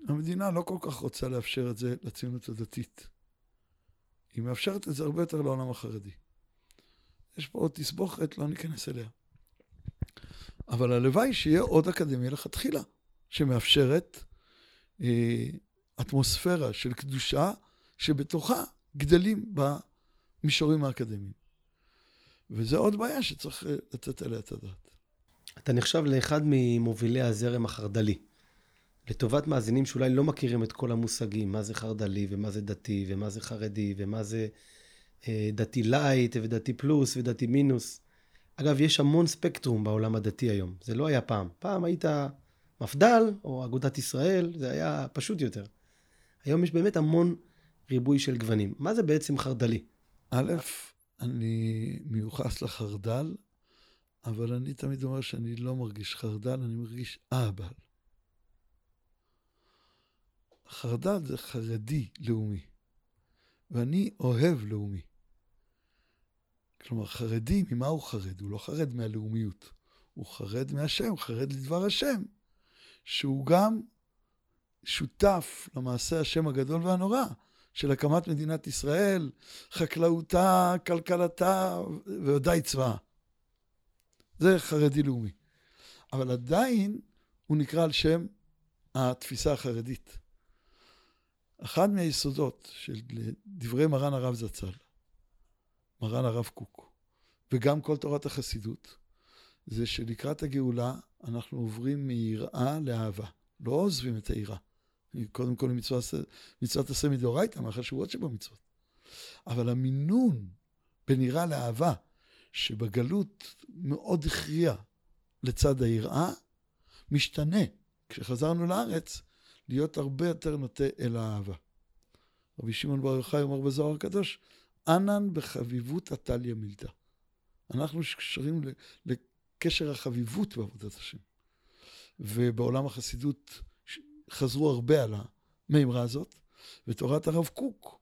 המדינה לא כל כך רוצה לאפשר את זה לציונות הדתית. היא מאפשרת את זה הרבה יותר לעולם החרדי. יש פה עוד תסבוכת, לא ניכנס אליה. אבל הלוואי שיהיה עוד אקדמיה לכתחילה, שמאפשרת אה, אטמוספירה של קדושה, שבתוכה גדלים במישורים האקדמיים. וזו עוד בעיה שצריך אה, לתת עליה את הדעת. אתה נחשב לאחד ממובילי הזרם החרד"לי. לטובת מאזינים שאולי לא מכירים את כל המושגים, מה זה חרד"לי ומה זה דתי ומה זה חרדי ומה זה אה, דתי לייט ודתי פלוס ודתי מינוס. אגב, יש המון ספקטרום בעולם הדתי היום. זה לא היה פעם. פעם היית מפד"ל או אגודת ישראל, זה היה פשוט יותר. היום יש באמת המון ריבוי של גוונים. מה זה בעצם חרד"לי? א', אני מיוחס לחרד"ל, אבל אני תמיד אומר שאני לא מרגיש חרד"ל, אני מרגיש אהבל. חרד"ל זה חרדי לאומי, ואני אוהב לאומי. כלומר, חרדי, ממה הוא חרד? הוא לא חרד מהלאומיות, הוא חרד מהשם, חרד לדבר השם, שהוא גם שותף למעשה השם הגדול והנורא, של הקמת מדינת ישראל, חקלאותה, כלכלתה, וודאי צבאה. זה חרדי לאומי. אבל עדיין הוא נקרא על שם התפיסה החרדית. אחד מהיסודות של דברי מרן הרב זצ"ל, מרן הרב קוק, וגם כל תורת החסידות, זה שלקראת הגאולה אנחנו עוברים מיראה לאהבה. לא עוזבים את היראה. קודם כל מצוות, עשה מדאורייתא, מהחשובות שבמצוות. אבל המינון בין יראה לאהבה, שבגלות מאוד הכריע לצד היראה, משתנה. כשחזרנו לארץ, להיות הרבה יותר נוטה אל האהבה. רבי שמעון בר יוחאי אומר בזוהר הקדוש, ענן בחביבות עתליה מילתא. אנחנו קשרים לקשר החביבות בעבודת השם. ובעולם החסידות חזרו הרבה על המימרה הזאת, ותורת הרב קוק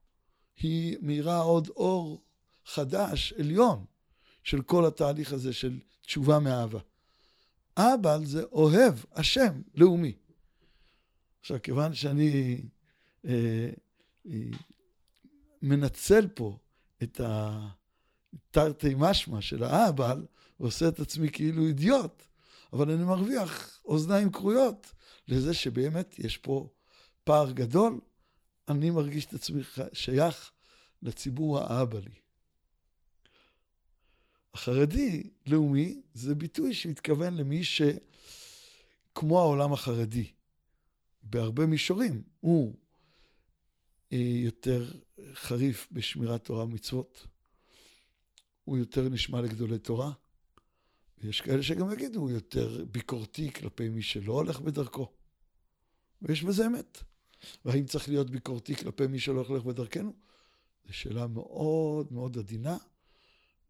היא מאירה עוד אור חדש, עליון, של כל התהליך הזה של תשובה מאהבה. אבל זה אוהב השם לאומי. עכשיו, כיוון שאני אה, אה, מנצל פה את התרתי משמע של האבל, ועושה את עצמי כאילו אידיוט, אבל אני מרוויח אוזניים כרויות לזה שבאמת יש פה פער גדול. אני מרגיש את עצמי שייך לציבור האבא לי. החרדי לאומי זה ביטוי שמתכוון למי שכמו העולם החרדי, בהרבה מישורים, הוא אה, יותר חריף בשמירת תורה ומצוות, הוא יותר נשמע לגדולי תורה, ויש כאלה שגם יגידו, הוא יותר ביקורתי כלפי מי שלא הולך בדרכו. ויש בזה אמת. והאם צריך להיות ביקורתי כלפי מי שלא הולך בדרכנו? זו שאלה מאוד מאוד עדינה,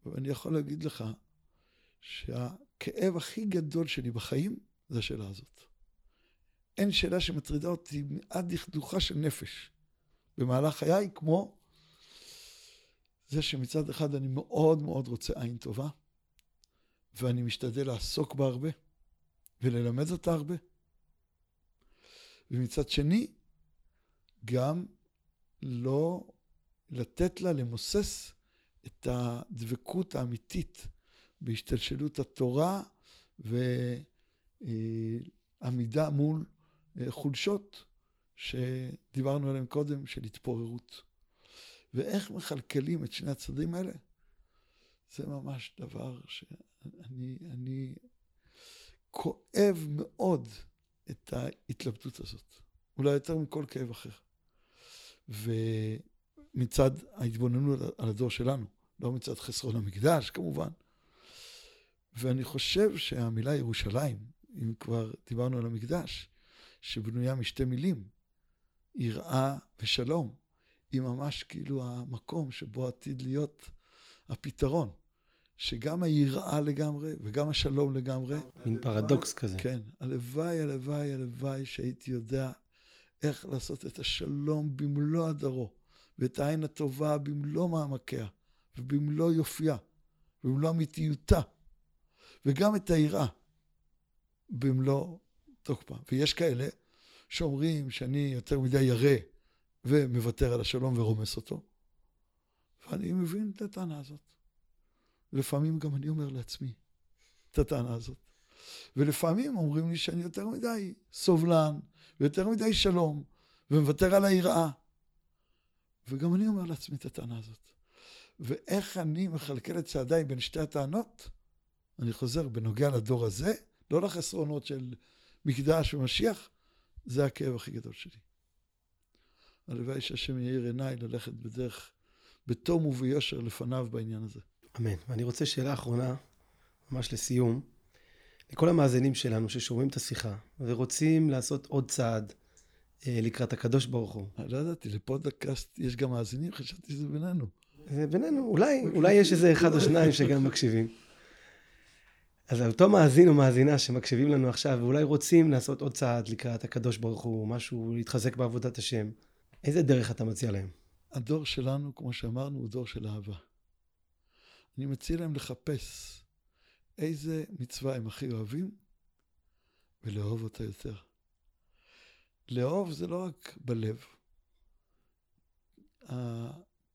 ואני יכול להגיד לך שהכאב הכי גדול שלי בחיים זה השאלה הזאת. אין שאלה שמטרידה אותי עד לכדוכה של נפש במהלך חיי, כמו זה שמצד אחד אני מאוד מאוד רוצה עין טובה, ואני משתדל לעסוק בה הרבה, וללמד אותה הרבה. ומצד שני, גם לא לתת לה למוסס את הדבקות האמיתית בהשתלשלות התורה ועמידה מול אה, חולשות שדיברנו עליהן קודם, של התפוררות. ואיך מכלכלים את שני הצדדים האלה? זה ממש דבר שאני אני כואב מאוד את ההתלבטות הזאת. אולי יותר מכל כאב אחר. ומצד ההתבוננות על הדור שלנו, לא מצד חסרון המקדש כמובן. ואני חושב שהמילה ירושלים, אם כבר דיברנו על המקדש, שבנויה משתי מילים, יראה ושלום, היא ממש כאילו המקום שבו עתיד להיות הפתרון. שגם היראה לגמרי וגם השלום לגמרי. מין פרדוקס כזה. כן. הלוואי, הלוואי, הלוואי שהייתי יודע איך לעשות את השלום במלוא הדרו, ואת העין הטובה במלוא מעמקיה, ובמלוא יופייה, ובמלוא אמיתיותה, וגם את היראה במלוא תוקפה. ויש כאלה שאומרים שאני יותר מדי ירא ומוותר על השלום ורומס אותו, ואני מבין את הטענה הזאת. לפעמים גם אני אומר לעצמי את הטענה הזאת. ולפעמים אומרים לי שאני יותר מדי סובלן, ויותר מדי שלום, ומוותר על היראה. וגם אני אומר לעצמי את הטענה הזאת. ואיך אני מכלכל את צעדיי בין שתי הטענות? אני חוזר, בנוגע לדור הזה, לא לחסרונות של מקדש ומשיח, זה הכאב הכי גדול שלי. הלוואי שהשם יאיר עיניי ללכת בדרך, בתום וביושר לפניו בעניין הזה. אמן. ואני רוצה שאלה אחרונה, ממש לסיום, לכל המאזינים שלנו ששומעים את השיחה ורוצים לעשות עוד צעד אה, לקראת הקדוש ברוך הוא. לא ידעתי, לפודקאסט יש גם מאזינים? חשבתי שזה בינינו. זה בינינו, אולי, אולי יש איזה אחד או שניים שגם מקשיבים. אז אותו מאזין או מאזינה שמקשיבים לנו עכשיו ואולי רוצים לעשות עוד צעד לקראת הקדוש ברוך הוא, משהו להתחזק בעבודת השם, איזה דרך אתה מציע להם? הדור שלנו, כמו שאמרנו, הוא דור של אהבה. אני מציע להם לחפש איזה מצווה הם הכי אוהבים ולאהוב אותה יותר. לאהוב זה לא רק בלב.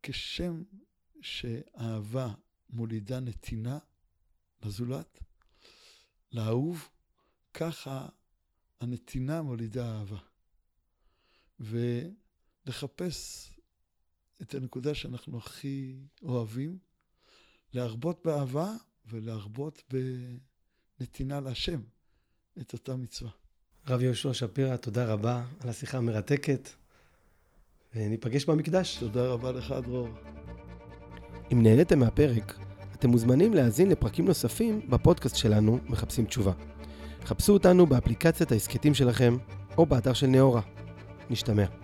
כשם שאהבה מולידה נתינה לזולת, לאהוב, ככה הנתינה מולידה אהבה. ולחפש את הנקודה שאנחנו הכי אוהבים, להרבות באהבה ולהרבות בנתינה להשם את אותה מצווה. רב יהושע שפירא, תודה רבה על השיחה המרתקת, וניפגש במקדש. תודה רבה לך, דרור. אם נהניתם מהפרק, אתם מוזמנים להאזין לפרקים נוספים בפודקאסט שלנו, מחפשים תשובה. חפשו אותנו באפליקציית ההסכתים שלכם, או באתר של נאורה. נשתמע.